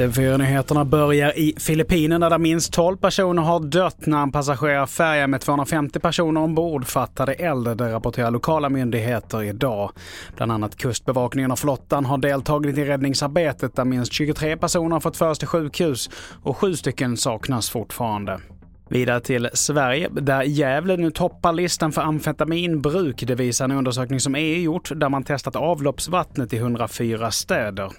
TV4-nyheterna börjar i Filippinerna där minst 12 personer har dött när en passagerarfärja med 250 personer ombord fattade eld, det rapporterar lokala myndigheter idag. Bland annat Kustbevakningen och flottan har deltagit i räddningsarbetet där minst 23 personer har fått föras till sjukhus och sju stycken saknas fortfarande. Vidare till Sverige, där Gävle nu toppar listan för amfetaminbruk. Det visar en undersökning som EU gjort där man testat avloppsvattnet i 104 städer.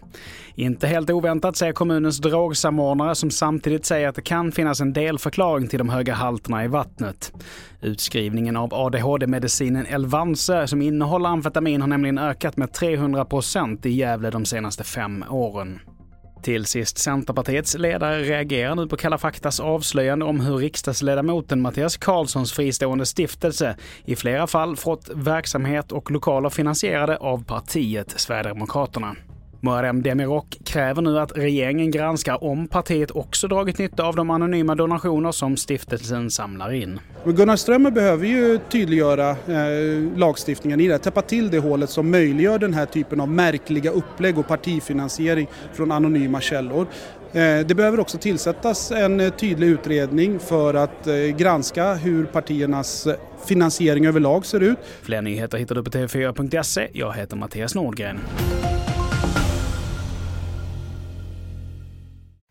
Inte helt oväntat säger kommunens drogsamordnare som samtidigt säger att det kan finnas en delförklaring till de höga halterna i vattnet. Utskrivningen av ADHD-medicinen Elvanse som innehåller amfetamin har nämligen ökat med 300 procent i Gävle de senaste fem åren. Till sist, Centerpartiets ledare reagerar nu på Kalla faktas avslöjande om hur riksdagsledamoten Mattias Karlssons fristående stiftelse i flera fall fått verksamhet och lokaler finansierade av partiet Sverigedemokraterna. Muharrem Demirok kräver nu att regeringen granskar om partiet också dragit nytta av de anonyma donationer som stiftelsen samlar in. Gunnar Strömmer behöver ju tydliggöra eh, lagstiftningen i det, täppa till det hålet som möjliggör den här typen av märkliga upplägg och partifinansiering från anonyma källor. Eh, det behöver också tillsättas en eh, tydlig utredning för att eh, granska hur partiernas finansiering överlag ser ut. Fler nyheter hittar du på tv4.se. Jag heter Mattias Nordgren.